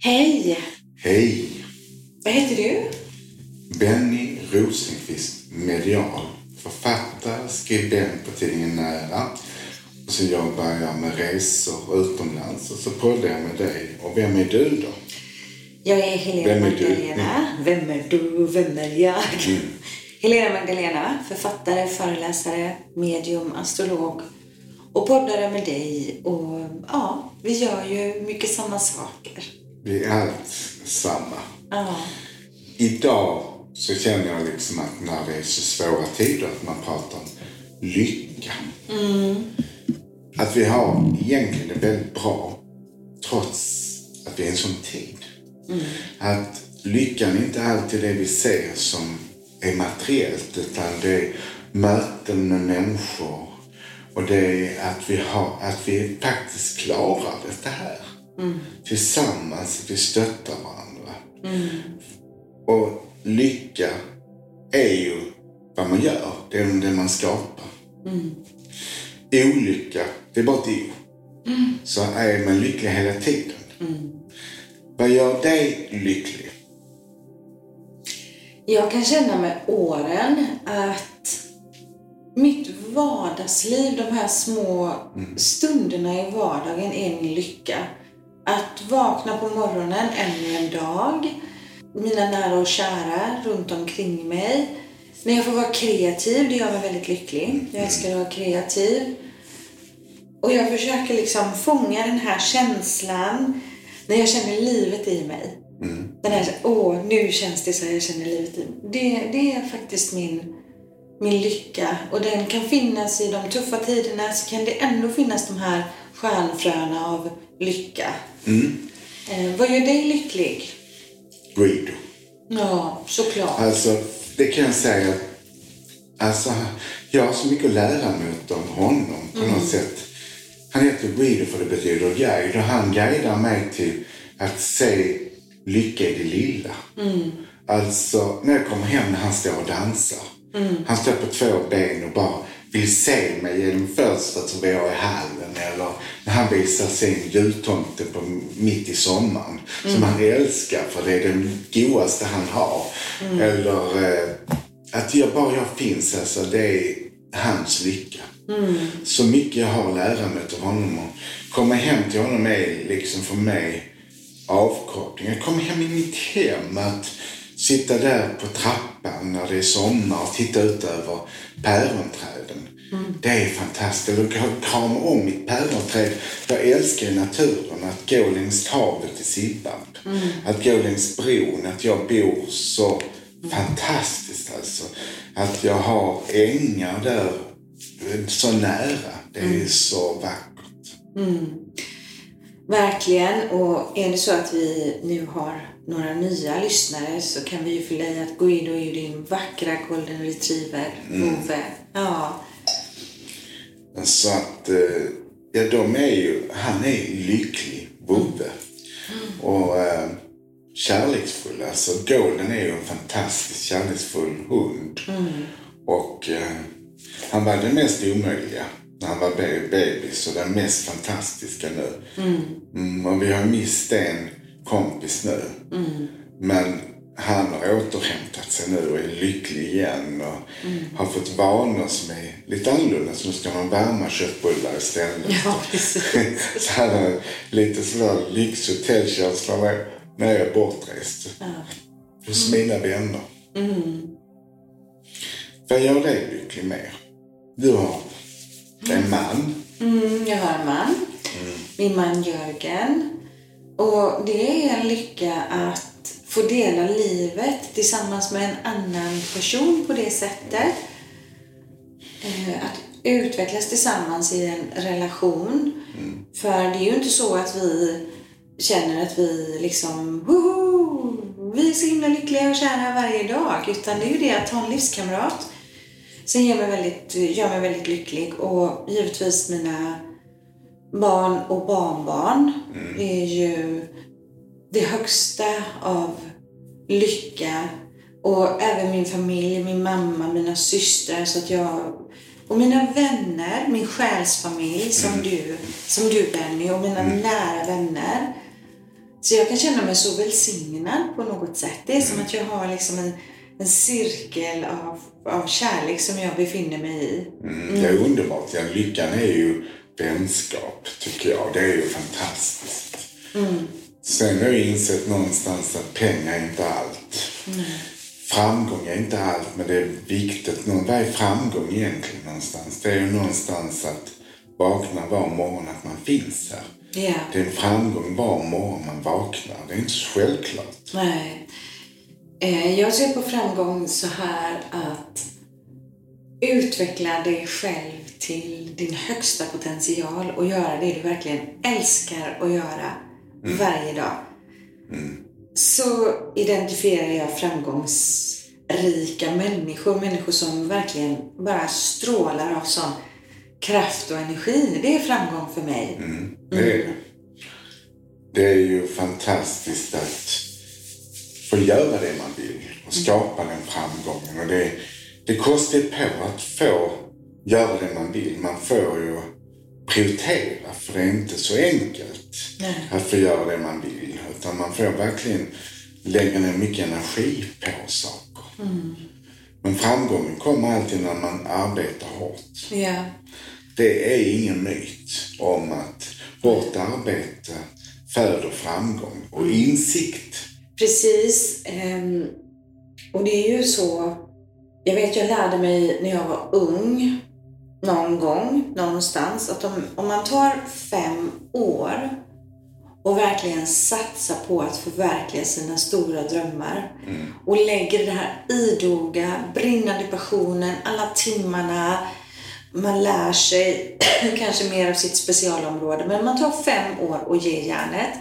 Hej! Hej! Vad heter du? Benny Rosenqvist, medial. Författare, skribent på tidningen Nära. Och så jobbar jag med resor utomlands och så poddar jag med dig. Och vem är du då? Jag är Helena Vem är du? Magdalena. Vem är du? Vem är jag? Mm. Helena Magdalena, författare, föreläsare, medium, astrolog och poddare med dig. Och ja, vi gör ju mycket samma saker. Vi är allt samma. Ja. Idag så känner jag liksom att när det är så svåra tider att man pratar om lycka. Att vi har egentligen det väldigt bra trots att vi är en sån tid. Att lyckan inte alltid är det vi ser som är materiellt utan det är möten med människor och det är att vi, har, att vi faktiskt klarar det här. Tillsammans, att vi stöttar varandra. Och lycka är ju vad man gör. Det är det man skapar. Olycka, det är bara ett ord. Så är man lycklig hela tiden. Vad gör dig lycklig? Jag kan känna med åren att mitt vardagsliv, de här små stunderna i vardagen är min lycka. Att vakna på morgonen ännu en dag, mina nära och kära runt omkring mig. När jag får vara kreativ, det gör mig väldigt lycklig. Jag älskar att vara kreativ. Och jag försöker liksom fånga den här känslan när jag känner livet i mig. Den här, åh, nu känns det så här jag känner livet i mig. Det, det är faktiskt min, min lycka. Och den kan finnas i de tuffa tiderna, så kan det ändå finnas de här stjärnfröna av lycka. Eh, vad gör dig lycklig? Guido. Ja, såklart. Alltså, det kan jag säga. Alltså, jag har så mycket att lära mig av honom på något sätt. Han heter Guido för det betyder guide och han guidar mig till att se lycka i det lilla. Alltså, när jag kommer hem när han står och dansar. Han står på två ben och bara vill se mig genom fönstret som vi har i hallen. Eller när han visar sin jultomte på, mitt i sommaren. Som han älskar för det är den godaste han har. Eller eh, att jag, bara jag finns, alltså, det är hans lycka. Så mycket jag har att lära mig av honom. Och komma hem till honom är liksom för mig avkoppling. Att komma hem i mitt hem. Att sitta där på trappan när det är sommar och titta ut över päronträden. Det är fantastiskt. Och krama om mitt päronträd. Jag älskar naturen. Att gå längs havet i Sibbarp. Att gå längs bron. Att jag bor så fantastiskt alltså. Att jag har ängar där så nära. Det är så vackert. Verkligen. Och är det så att vi nu har några nya lyssnare så kan vi ju fylla i att Guido är ju din vackra golden retriever, Ove. Ja. Så att, eh, ja de är ju, han är lycklig, Bobbe. Och eh, kärleksfull. Alltså Golden är ju en fantastiskt kärleksfull hund. Och eh, han var den mest omöjliga när han var be- bebis och den mest fantastiska nu. Mm, och vi har mist en kompis nu. Men han har återhämtat sig nu och är lycklig igen och har fått vanor som är lite annorlunda. Så nu ska man värma köttbullar istället. Ja, så han har lite sådär lyxhotellkänsla när- när jag är bortrest. Hos mina vänner. Vad gör dig lycklig mer? Du har en man. Mm, jag har en man. Min man Jörgen. Och det är en lycka att få dela livet tillsammans med en annan person på det sättet. Eh, Att utvecklas tillsammans i en relation. För det är ju inte så att vi känner att vi liksom woho, vi är så himla lyckliga och kära varje dag. Utan det är ju det att ha en livskamrat som gör mig väldigt, gör mig väldigt lycklig. Och givetvis mina barn och barnbarn är ju det högsta av lycka. Och även min familj, min mamma, mina systrar. Så att jag, och mina vänner, min själsfamilj som du, som du Benny och mina nära vänner. Så jag kan känna mig så välsignad på något sätt. Det är som att jag har liksom en, en cirkel av, av kärlek som jag befinner mig i. Mm, det är underbart. Ja, lyckan är ju vänskap, tycker jag. Det är ju fantastiskt. Sen har jag insett någonstans att pengar är inte allt. Framgång är inte allt, men det är viktigt. Vad är framgång egentligen någonstans? Det är ju någonstans att vakna var morgon att man finns här. Ja. Det är en framgång var morgon man vaknar. Det är inte så självklart. Nej. Eh, Jag ser på framgång så här att utveckla dig själv till din högsta potential och göra det du verkligen älskar att göra varje dag. Så identifierar jag framgångsrika människor, människor som verkligen bara strålar av sån kraft och energi. Det är framgång för mig. Det är. Det är ju fantastiskt att få göra det man vill och skapa den framgången. Och det, det kostar på att få göra det man vill. Man får ju prioritera, för det är inte så enkelt Nej. att få göra det man vill. Utan man får verkligen lägga ner mycket energi på saker. Men framgången kommer alltid när man arbetar hårt. Ja. Det är ingen myt om att hårt arbete föder framgång och insikt. Precis. ehm, och det är ju så. Jag vet, jag lärde mig när jag var ung, någon gång, någonstans, att om, om man tar fem år och verkligen satsar på att förverkliga sina stora drömmar och lägger den här idoga, brinnande passionen, alla timmarna, man lär sig kanske mer av sitt specialområde, men man tar fem år och ger järnet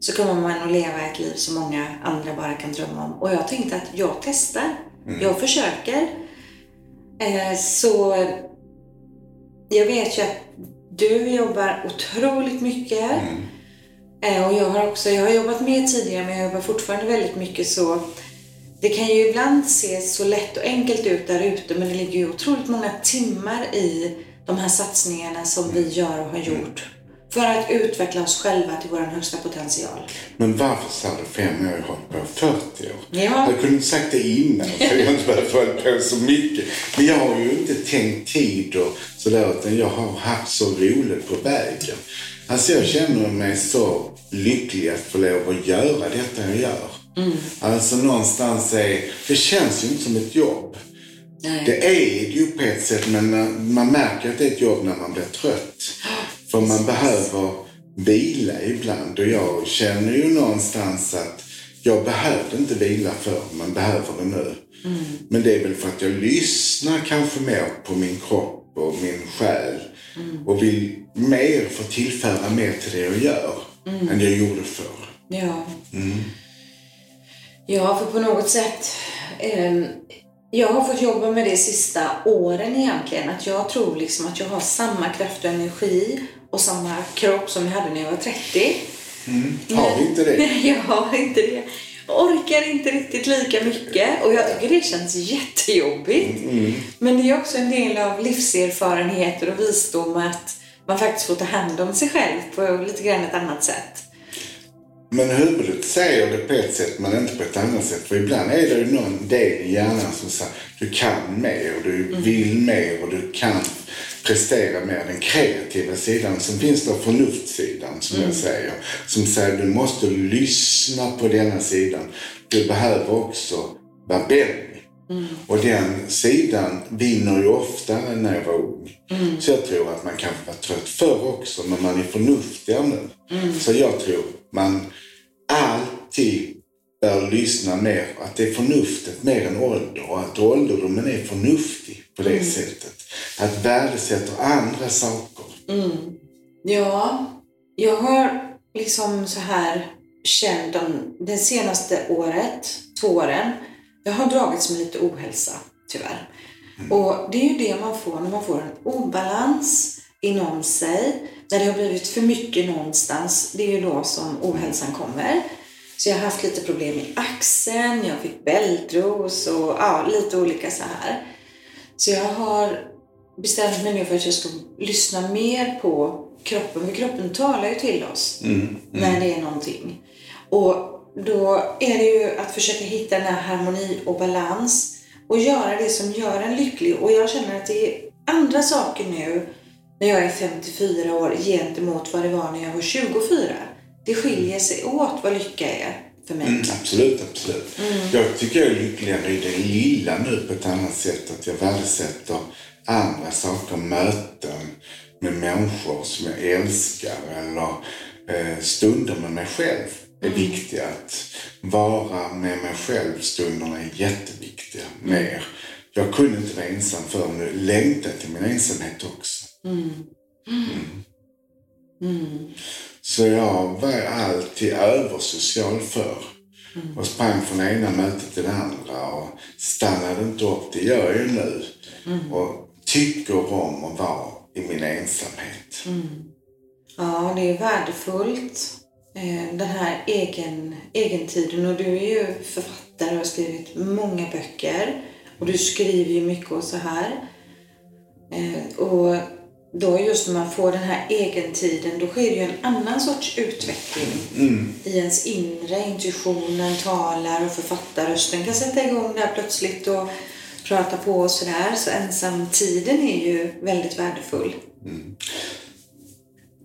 så kommer man att leva ett liv som många andra bara kan drömma om. Och jag tänkte att jag testar. Jag försöker. Eh, så jag vet ju att du jobbar otroligt mycket. Eh, och jag har också, jag har jobbat mer tidigare men jag jobbar fortfarande väldigt mycket så det kan ju ibland se så lätt och enkelt ut där ute men det ligger ju otroligt många timmar i de här satsningarna som vi gör och har gjort. För att utveckla oss själva till vår högsta potential. Men varför sa du fem år? Jag har på 40 år. Ja. Jag kunde sagt det innan så jag inte behövt hålla på så mycket. Men jag har ju inte tänkt tid och sådär utan jag har haft så roligt på vägen. Alltså jag känner mig så lycklig att få lov att göra detta jag gör. Alltså någonstans är, det känns ju inte som ett jobb. Nej. Det är det ju på ett sätt, men man märker att det är ett jobb när man blir trött. För man behöver vila ibland och jag känner ju någonstans att jag behövde inte vila förr, men behöver det nu. Men det är väl för att jag lyssnar kanske mer på min kropp och min själ och vill mer få tillföra mer till det jag gör än jag gjorde förr. Ja. Ja, för på något sätt. ehm, jag har fått jobba med det sista åren egentligen. Att jag tror liksom att jag har samma kraft och energi och samma kropp som jag hade när jag var 30. Har vi inte det? Nej, jag har inte det. Jag orkar inte riktigt lika mycket och jag tycker det känns jättejobbigt. Men det är också en del av livserfarenheter och visdom att man faktiskt får ta hand om sig själv på lite grann ett annat sätt. Men huvudet säger det på ett sätt men inte på ett annat sätt. För ibland är det ju någon del i hjärnan som säger du kan mer och du vill mer och du kan prestera mer. Den kreativa sidan. Sen finns det förnuftssidan som jag säger. Som säger du måste lyssna på denna sidan. Du behöver också vara Benny. Och den sidan vinner ju oftare när jag var ung. Så jag tror att man kanske var trött förr också, men man är förnuftigare nu. Så jag tror man alltid bör lyssna mer, att det är förnuftet mer än ålder och att ålderdomen är förnuftig på det sättet. Att värdesätter andra saker. Ja, jag har liksom så här känt om det senaste året, två åren, jag har dragits med lite ohälsa, tyvärr. Och det är ju det man får när man får en obalans inom sig, när det har blivit för mycket någonstans. Det är ju då som ohälsan kommer. Så jag har haft lite problem i axeln, jag fick bältros och ja, lite olika så här. Så jag har bestämt mig för att jag ska lyssna mer på kroppen, för kroppen talar ju till oss när det är någonting. Och då är det ju att försöka hitta den här harmoni och balans och göra det som gör en lycklig. Och jag känner att det är andra saker nu när jag är 54 år gentemot vad det var när jag var 24. Det skiljer sig åt vad lycka är för mig. Mm, absolut, absolut. Jag tycker jag är lyckligare i det lilla nu på ett annat sätt. Att jag värdesätter andra saker, möten med människor som jag älskar eller eh, stunder med mig själv är viktiga. Att vara med mig själv stunderna är jätteviktiga. Mer. Jag kunde inte vara ensam förr, nu längtar jag till min ensamhet också. Så jag var alltid översocial förr. Och sprang från ena mötet till det andra och stannade inte upp. Det gör jag ju nu. Och tycker om att vara i min ensamhet. Ja, det är värdefullt. eh, Den här egen, egentiden. Och du är ju författare och har skrivit många böcker. Och du skriver ju mycket och så här. Eh, Och då just när man får den här egentiden, då sker det ju en annan sorts utveckling i ens inre. Intuitionen talar och författarrösten kan sätta igång där plötsligt och prata på och sådär. Så ensamtiden är ju väldigt värdefull.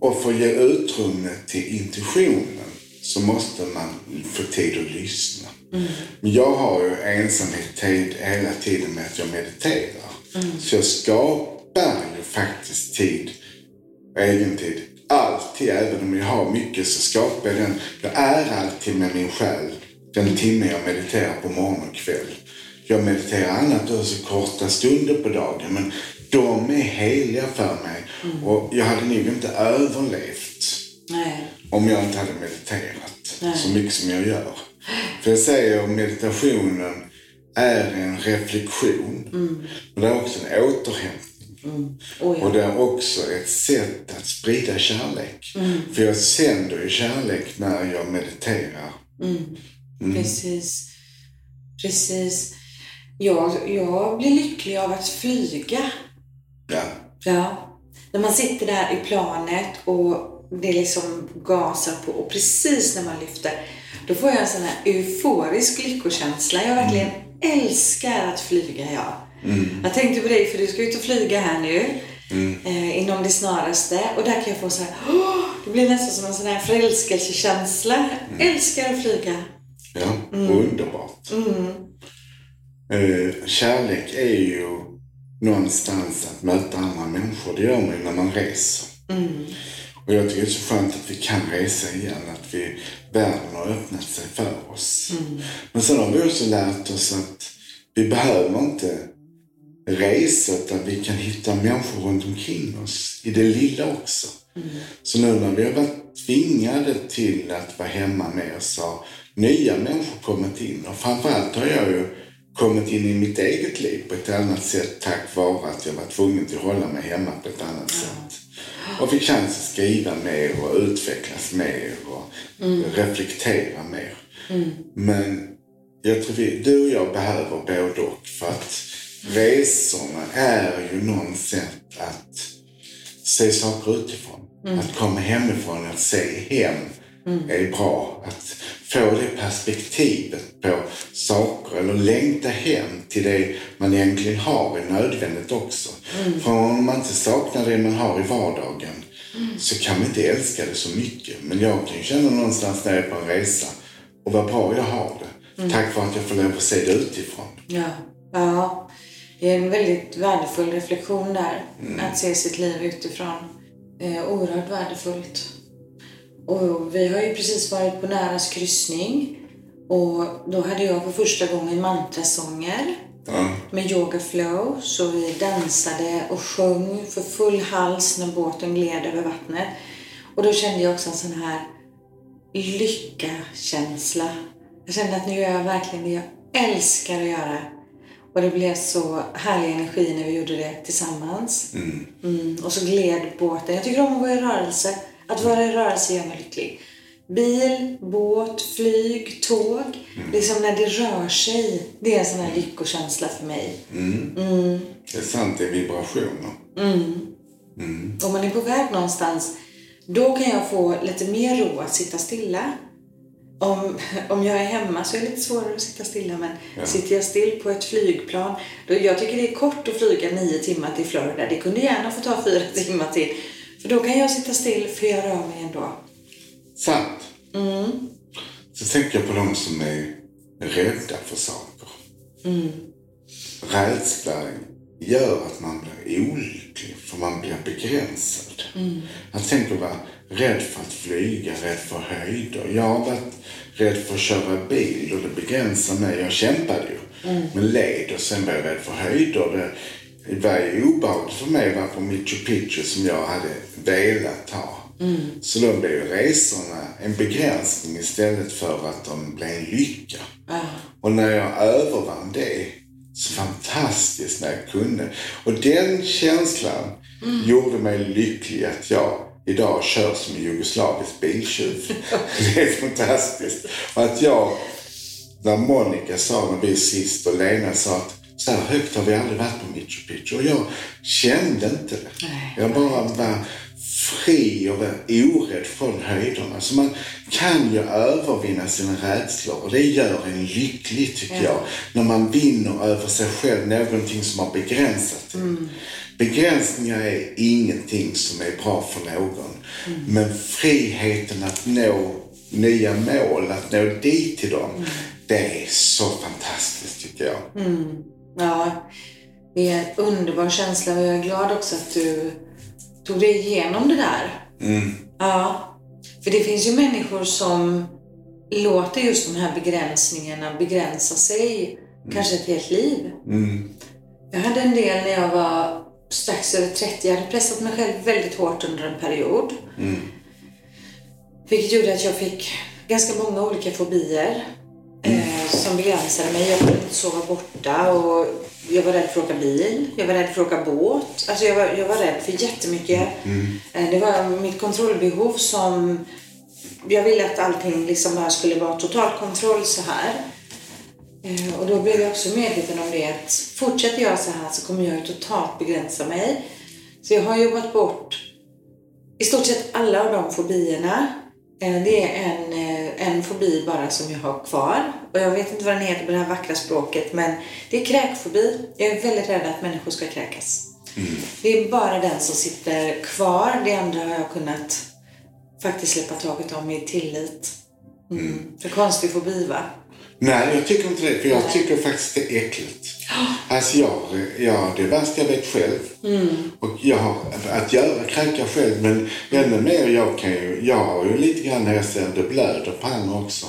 Och för att ge utrymme till intuitionen så måste man få tid att lyssna. Men jag har ju ensamhet tid hela tiden med att jag mediterar. Så jag skapar ju faktiskt tid, egen tid. Alltid, även om jag har mycket så skapar jag den. Jag är alltid med min själ den timme jag mediterar på morgon och kväll. Jag mediterar annat också korta stunder på dagen men de är heliga för mig. Och jag hade nog inte överlevt Nej. om jag inte hade mediterat Nej. så mycket som jag gör. För jag säger att meditationen är en reflektion. Men det är också en återhämtning. Oh, ja. Och det är också ett sätt att sprida kärlek. För jag sänder ju kärlek när jag mediterar. Precis. Precis. Jag, jag blir lycklig av att flyga. Ja. Ja. När man sitter där i planet och det liksom gasar på och precis när man lyfter, då får jag en sån här euforisk lyckokänsla. Jag verkligen älskar att flyga, jag. Jag tänkte på dig, för du ska ut och flyga här nu. Eh, inom det snaraste. Och där kan jag få så här, åh, det blir nästan som en sån här förälskelsekänsla. Älskar att flyga. Ja, underbart. Eh, kärlek är ju någonstans att möta andra människor. Det gör man ju när man reser. Och jag tycker det är så skönt att vi kan resa igen, att vi, världen har öppnat sig för oss. Men sen har vi också lärt oss att vi behöver inte resa, utan vi kan hitta människor runt omkring oss, i det lilla också. Så nu när vi har varit tvingade till att vara hemma oss så har nya människor kommit in. Och framförallt har jag ju kommit in i mitt eget liv på ett annat sätt tack vare att jag var tvungen att hålla mig hemma på ett annat sätt. Och fick chans att skriva mer och utvecklas mer och reflektera mer. Men jag tror vi, du och jag behöver både och för att resorna är ju något sätt att se saker utifrån. Att komma hemifrån, att se hem är bra. Att få det perspektivet på saker eller längta hem till det man egentligen har är nödvändigt också. För om man inte saknar det man har i vardagen så kan man inte älska det så mycket. Men jag kan känna någonstans när jag är på en resa och vad bra jag har det. Tack vare att jag får lov att se det utifrån. Ja, ja. Det är en väldigt värdefull reflektion där. Att se sitt liv utifrån. Eh, oerhört värdefullt. Och vi har ju precis varit på Näras kryssning. Och då hade jag för första gången mantrasånger Ja. med yoga flow. Så vi dansade och sjöng för full hals när båten gled över vattnet. Och då kände jag också en sån här lyckakänsla. Jag kände att nu gör jag verkligen det jag älskar att göra. Och det blev så härlig energi när vi gjorde det tillsammans. Mm. Och så gled båten. Jag tycker om att vara i rörelse. Att vara i rörelse gör mig lycklig. Bil, båt, flyg, tåg. Liksom när det rör sig. Det är en sån här lyckokänsla för mig. Det är sant, det är vibrationer. Om man är på väg någonstans, då kan jag få lite mer ro att sitta stilla. om, om jag är hemma så är det lite svårare att sitta stilla men Ja. sitter jag still på ett flygplan, då, jag tycker det är kort att flyga nio timmar till Florida. Det kunde gärna få ta fyra timmar till. För då kan jag sitta still för jag rör mig ändå. Sant. Mm. Så tänker jag på de som är rädda för saker. Mm. Rädsla gör att man blir olycklig för man blir begränsad. Mm. Jag tänker vara rädd för att flyga, rädd för höjder. Jag har varit rädd för att köra bil och det begränsar mig. Jag kämpade ju Mm. med led och sen var jag rädd för höjder. Det var ju obehagligt för mig att på Machu Picchu som jag hade velat ha. Mm. Så då blev ju resorna en begränsning istället för att de blev en lycka. Ja. Och när jag övervann det, så fantastiskt när jag kunde. Och den känslan gjorde mig lycklig att jag idag kör som en jugoslavisk biltjuv. det är fantastiskt. Och att jag, när Monica sa när vi sist och Lena sa att så här högt har vi aldrig varit på Machu Picchu. Och jag kände inte det. Nej. Jag bara var fri och var orädd från höjderna. Så man kan ju övervinna sina rädslor och det gör en lycklig tycker jag. När man vinner över sig själv, någonting som har begränsat en. Begränsningar är ingenting som är bra för någon. Men friheten att nå nya mål, att nå dit till dem, det är så fantastiskt tycker jag. Ja, det är en underbar känsla och jag är glad också att du tog dig igenom det där. Ja, för det finns ju människor som låter just de här begränsningarna begränsa sig kanske ett helt liv. Jag hade en del när jag var strax över 30. Jag hade pressat mig själv väldigt hårt under en period. Vilket gjorde att jag fick ganska många olika fobier som begränsade mig. Jag kunde inte sova borta och jag var rädd för att åka bil. Jag var rädd för att åka båt. Alltså jag var, jag var rädd för jättemycket. Eh, det var mitt kontrollbehov som... Jag ville att allting liksom bara skulle vara total kontroll så här. Eh, Och då blev jag också medveten om det att fortsätter jag så här så kommer jag totalt begränsa mig. Så jag har jobbat bort i stort sett alla av de fobierna. Eh, Det är en, eh, en fobi bara som jag har kvar. Och jag vet inte vad den heter på det här vackra språket men det är kräkfobi. Jag är väldigt rädd att människor ska kräkas. Det är bara den som sitter kvar. Det andra har jag kunnat faktiskt släppa taget om i tillit. Mm. För konstig fobi va? Nej, jag tycker inte det. För jag tycker faktiskt det är äckligt. Alltså jag, ja, det är värst jag vet själv. Och jag att göra kräka själv. Men ännu mer, jag kan ju, jag har ju lite grann när jag ser det blöder på handen också.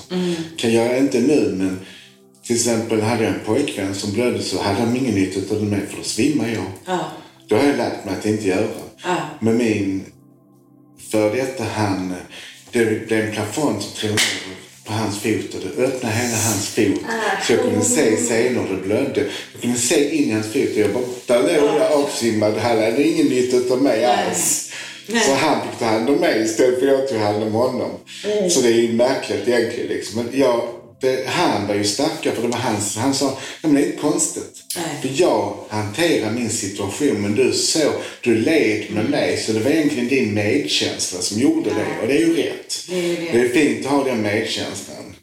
Kan jag inte nu, men till exempel hade jag en pojkvän som blödde så hade han ingen nytta av det med för då svimmar jag. Ja. Det har jag lärt mig att inte göra. Ja. Men min för detta han, det blev en plafond som trillade ner på hans fot och det öppnade hela hans fot. Så jag kunde se senare det blödde. Jag kunde se in i hans fot och jag bara, där låg jag avsvimmad. Han hade ingen nytta av mig alls. Så han fick ta hand om mig istället för jag tog hand om honom. Så det är ju märkligt egentligen liksom. Men jag, det, han var ju starkare för det var hans. Han sa, nej men det är inte konstigt. Nej. För jag hanterar min situation men du så, du led med mig så det var egentligen din medkänsla som gjorde det och det är ju rätt. Det är ju det. är fint att ha den medkänslan.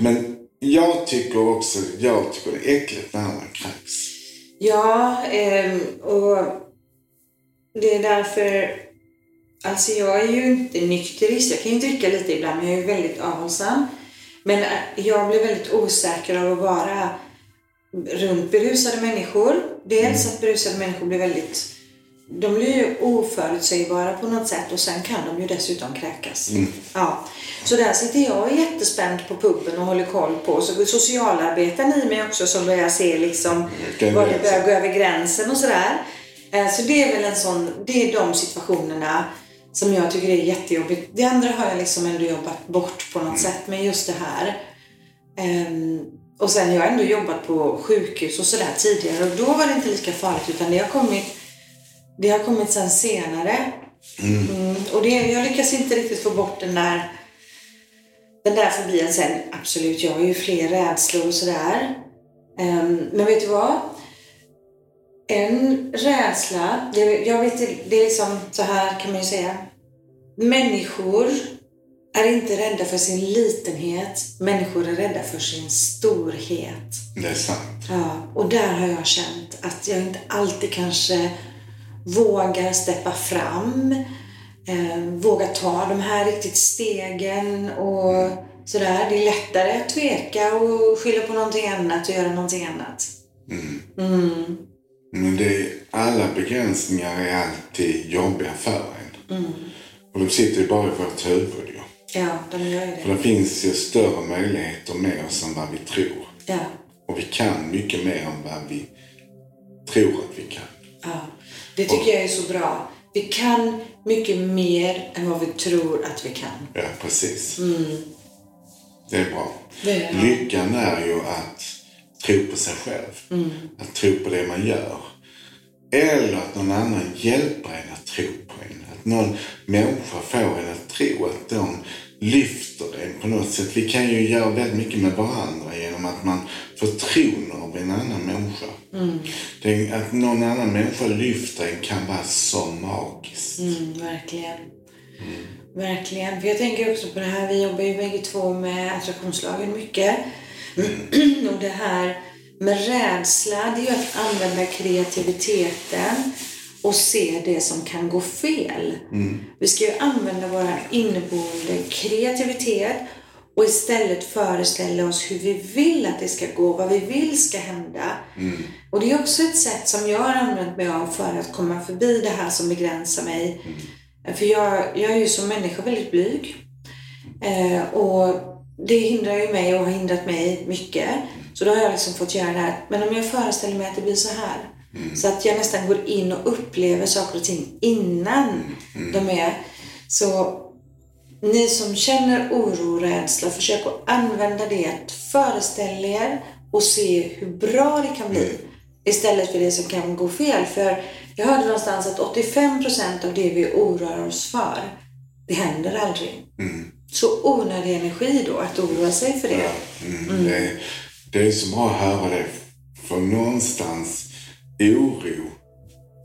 Men jag tycker också, jag tycker det är äckligt när man kräks. Ja, ehm, och det är därför... Alltså jag är ju inte nykterist. Jag kan ju dricka lite ibland, men jag är ju väldigt avhållsam. Men äh, jag blir väldigt osäker av att vara runt berusade människor. Dels att berusade människor blir väldigt... De blir ju oförutsägbara på något sätt och sen kan de ju dessutom kräkas. Ja. Så där sitter jag jättespänd på puben och håller koll på. Så socialarbetaren i mig också som börjar se liksom Vilken var det börjar gå över gränsen och sådär. Eh, Så det är väl en sån, det är de situationerna som jag tycker är jättejobbigt. Det andra har jag liksom ändå jobbat bort på något sätt, men just det här. Ehm, och sen jag har ändå jobbat på sjukhus och sådär tidigare och då var det inte lika farligt utan det har kommit, det har kommit sen senare. Mm, och det, jag lyckas inte riktigt få bort den där den där fobien sen, absolut, jag har ju fler rädslor och sådär. Ehm, men vet du vad? En rädsla, det, jag vet inte, det är liksom så här kan man ju säga. Människor är inte rädda för sin litenhet. Människor är rädda för sin storhet. Det är sant. Ja, och där har jag känt att jag inte alltid kanske vågar steppa fram. Eh, våga ta de här riktigt stegen och sådär. Det är lättare att tveka och skylla på någonting annat och göra någonting annat. Mm. Men det är, alla begränsningar är alltid jobbiga för en. Mm. Och de sitter ju bara i vårt huvud ju. Ja, de gör ju För det. det finns ju större möjligheter med oss än vad vi tror. Ja, Och vi kan mycket mer än vad vi tror att vi kan. ja. Det tycker jag är så bra. Vi kan mycket mer än vad vi tror att vi kan. Ja, precis. Mm. Det är bra. Det är. Lyckan är ju att tro på sig själv. Mm. Att tro på det man gör. Eller att någon annan hjälper en att tro på en. Att någon människa får en att tro att de lyfter en på något sätt. Vi kan ju göra väldigt mycket med varandra genom att man får tron av en annan människa. Mm. Det, att någon annan människa lyfter en kan vara så magiskt. Mm, verkligen. Verkligen. För jag tänker också på det här, vi jobbar ju bägge två med attraktionslagen mycket. Och det här med rädsla, det är ju att använda kreativiteten och se det som kan gå fel. Vi ska ju använda vår inneboende kreativitet och istället föreställa oss hur vi vill att det ska gå, vad vi vill ska hända. Och det är också ett sätt som jag har använt mig av för att komma förbi det här som begränsar mig. För jag, jag är ju som människa väldigt blyg. Eh, och det hindrar ju mig och har hindrat mig mycket. Så då har jag liksom fått göra det här. Men om jag föreställer mig att det blir så här. Så att jag nästan går in och upplever saker och ting innan de är. Så ni som känner oro och rädsla, försök att använda det. Föreställ er och se hur bra det kan bli. Istället för det som kan gå fel. För jag hörde någonstans att 85% av det vi oroar oss för, det händer aldrig. Så onödig energi då att oroa sig för det. Ja, mm, Det, det är så bra att höra det. För någonstans, oro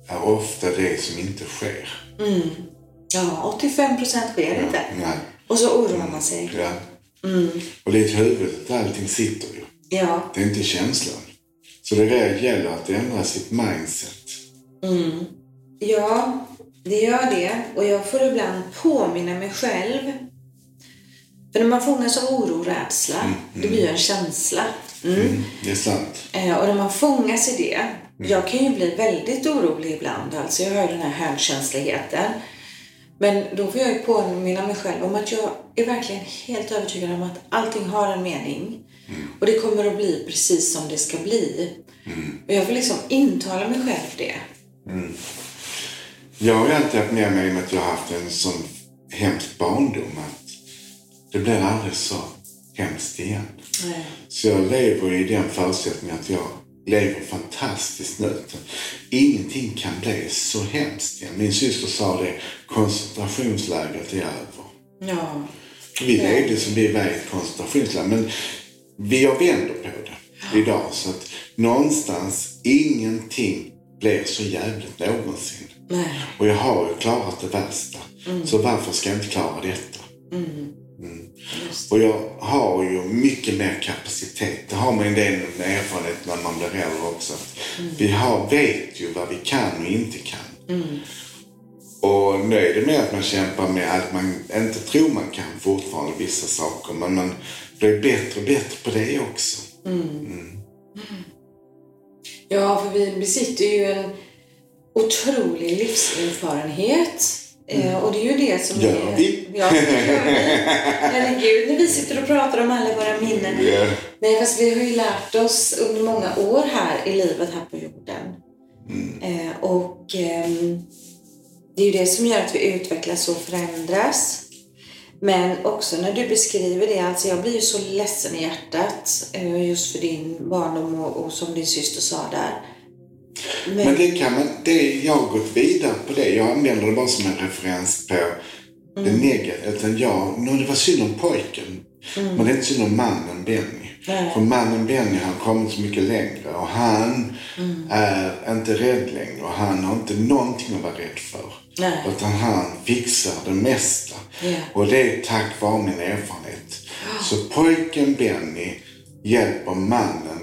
är ofta det som inte sker. Ja, 85% sker inte. Nej. Och så oroar man sig. Ja. Och det är i huvudet allting sitter ju. Ja, Det är inte känslan. Så det gäller att ändra sitt mindset. ja, det gör det. Och jag får ibland påminna mig själv. För när man fångas av oro och rädsla, det blir ju en känsla. Mm. Mm, det är sant. Eh, och när man fångas i det, jag kan ju bli väldigt orolig ibland, alltså jag har ju den här högkänsligheten. Men då får jag ju påminna mig själv om att jag är verkligen helt övertygad om att allting har en mening. Och det kommer att bli precis som det ska bli. Och jag får liksom intala mig själv det. Jag har ju alltid haft med mig att jag har haft en sån hemsk barndom att det blir aldrig så hemskt igen. Nej. Så jag lever i den förutsättningen att jag lever fantastiskt nu. Ingenting kan bli så hemskt igen. Min syster sa det, koncentrationslägret är över. Ja. Vi levde som vi var i ett koncentrationsläger. Men vi har vänder på det idag. Så att någonstans, ingenting blir så jävligt någonsin. Nej. Och jag har ju klarat det värsta. Så varför ska jag inte klara detta? Mm. Och jag har ju mycket mer kapacitet. Det har man en del erfarenhet när man blir äldre också. Att Vi har, vet ju vad vi kan och inte kan. Och nu är det mer att man kämpar med att man inte tror man kan fortfarande vissa saker. Men man blir bättre och bättre på det också. Ja, för vi besitter ju en otrolig livserfarenhet. Eh, och det är ju det som Gör är... vi? Ja, det gör vi. Herregud, när vi sitter och pratar om alla våra minnen. Ja. Nej, fast vi har ju lärt oss under många år här i livet här på jorden. Eh, och ehm, det är ju det som gör att vi utvecklas och förändras. Men också när du beskriver det, alltså jag blir ju så ledsen i hjärtat eh, just för din barndom och, och som din syster sa där. Men, Men det kan man, det, jag har gått vidare på det. Jag använder det bara som en referens på det negativa. Utan jag, nå, det var synd om pojken. Men det är inte synd om mannen Benny. Nej. För mannen Benny har kommit så mycket längre och han Mm. är inte rädd längre och han har inte någonting att vara rädd för. Nej. Utan han fixar det mesta. Ja. Och det är tack vare min erfarenhet. Så pojken Benny hjälper mannen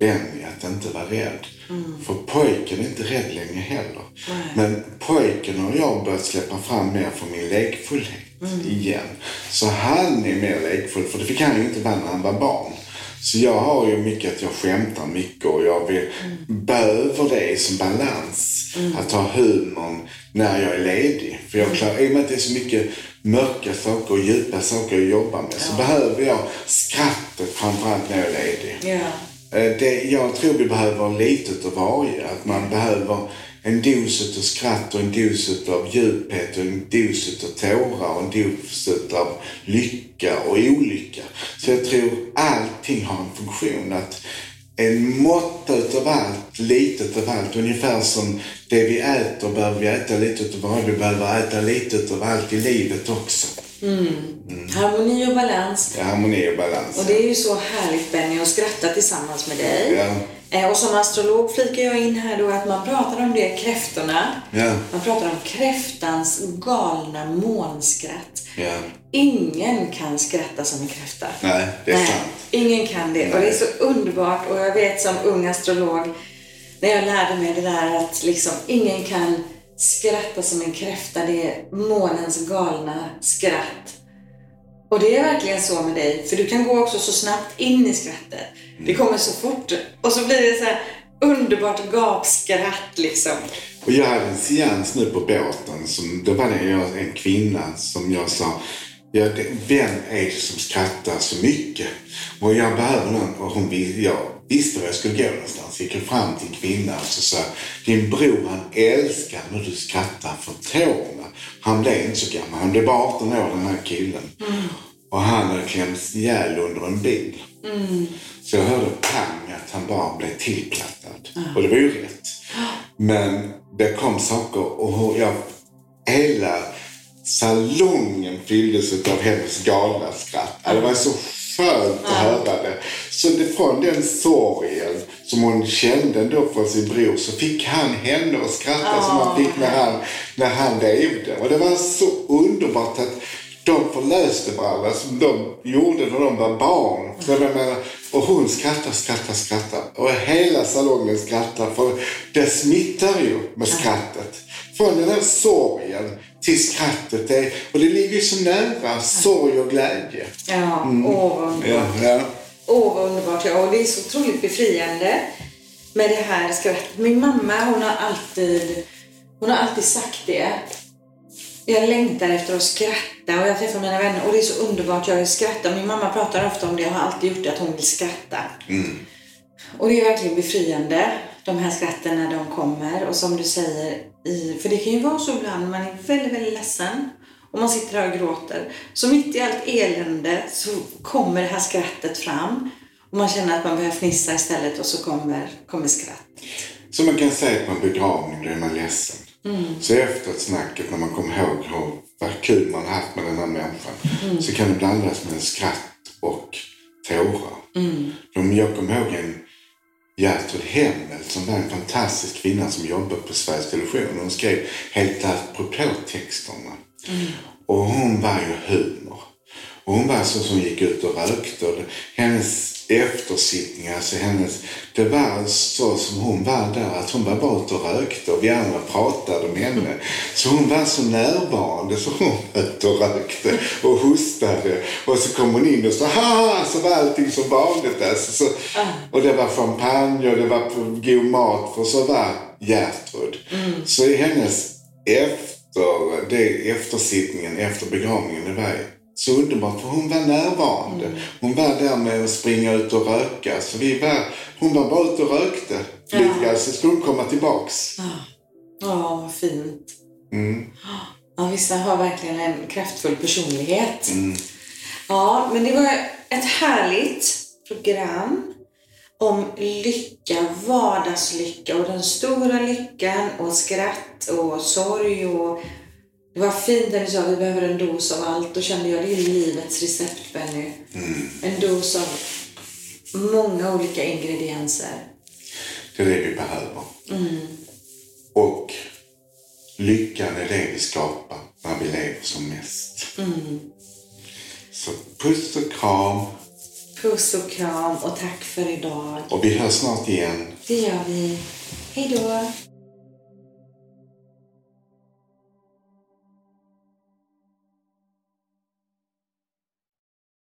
Benny att inte vara rädd. För pojken är inte rädd längre heller. Men pojken har jag börjat släppa fram mer för min lekfullhet igen. Så han är mer lekfull, för det fick han ju inte vara när han var barn. Så jag har ju mycket att jag skämtar mycket och jag vill, behöver det som balans. Att ha humorn när jag är ledig. För jag klarar, i och med att det är så mycket mörka saker och djupa saker jag jobbar med så behöver jag skrattet framförallt när jag är ledig. Ja. Eh, det, jag tror vi behöver lite av varje. Att man behöver en dos av skratt och en dos av djuphet och en dos av tårar och en dos av lycka och olycka. Så jag tror allting har en funktion. Att en måtta utav allt, lite av allt. Ungefär som det vi äter behöver vi äta lite utav varje. Vi behöver äta lite utav allt i livet också. Harmoni och balans. Ja, harmoni och balans. Och det är ju så härligt Benny att skratta tillsammans med dig. Ja. Eh, Och som astrolog flikar jag in här då att man pratar om det, kräftorna. Ja. Man pratar om kräftans galna månskratt. Ja. Ingen kan skratta som en kräfta. Nej, det är sant. ingen kan det. Och det är så underbart. Och jag vet som ung astrolog, när jag lärde mig det där att liksom ingen kan skratta som en kräfta. Det är månens galna skratt. Och det är verkligen så med dig, för du kan gå också så snabbt in i skrattet. Det kommer så fort. Och så blir det så här underbart gapskratt liksom. Och jag hade en seans nu på båten. Som, då var det jag, en kvinna som jag sa, ja, vem är det som skrattar så mycket? Och jag behöver någon. Och hon, jag visste var jag skulle gå någonstans. Gick fram till en kvinna och så sa din bror han älskar när du skrattar för tårna. Han blev inte så gammal. Han blev bara 18 år den här killen. Och han hade klämts ihjäl under en bil. Så jag hörde pang att han bara blev tillplattad. Och det var ju rätt. Men det kom saker och jag, hela salongen fylldes av hennes galna skratt. Det var så skönt att höra det. Så det, från den sorgen som hon kände då från sin bror så fick han henne att skratta som han fick när han, när han levde. Och det var så underbart att de förlöste varandra som de gjorde när de var barn. Så jag menar, och hon skrattar, skrattar, skrattar. Och hela salongen skrattar för det smittar ju med skrattet. Från den här sorgen till skrattet. Det, och det ligger ju så nära sorg och glädje. Ja, åh vad underbart. Ja. Åh, vad underbart. Ja, och det är så otroligt befriande med det här skrattet. Min mamma, hon har alltid, hon har alltid sagt det. Jag längtar efter att skratta och jag träffar mina vänner och det är så underbart. Jag skrattar. Min mamma pratar ofta om det och har alltid gjort det, att hon vill skratta. Och det är verkligen befriande, de här skratten när de kommer. Och som du säger, i, för det kan ju vara så ibland, man är väldigt, väldigt ledsen och man sitter där och gråter. Så mitt i allt elände så kommer det här skrattet fram. Och man känner att man behöver fnissa istället och så kommer, kommer skratt. Så man kan säga på en begravning, då är man ledsen. Så efter snacket, när man kommer ihåg hur, vad kul man haft med den här människan, så kan det blandas med en skratt och tårar. Mm. Jag kommer ihåg en Gertrud Hemmel som var en fantastisk kvinna som jobbade på Sveriges Television. Hon skrev helt apropå texterna. Och hon var ju humor. Och hon var så som gick ut och rökte. Och hennes eftersittningar, alltså hennes, det var så som hon var där, att hon var bara ute och rökte och vi andra pratade med henne. Så hon var så närvarande så hon var ute och rökte och hostade. Och så kom hon in och så ha så var allting som vanligt. Alltså, så, och det var champagne och det var god mat, för så var Gertrud. Så i hennes efter, det, eftersittningen, efter begravningen, det var så underbart för hon var närvarande. Hon var där med att springa ut och röka. Så vi var, hon var bara ute och rökte. Grann, så skulle hon komma tillbaks. Ja, vad fint. Mm. Ja, vissa har verkligen en kraftfull personlighet. Mm. Ja, men det var ett härligt program om lycka, vardagslycka och den stora lyckan och skratt och sorg och det var fint när du sa att vi behöver en dos av allt. Då kände jag det är livets recept, Benny. En dos av många olika ingredienser. Det är det vi behöver. Och lyckan är det vi skapar när vi lever som mest. Så puss och kram. Puss och kram och tack för idag. Och vi hörs snart igen. Det gör vi. Hej då!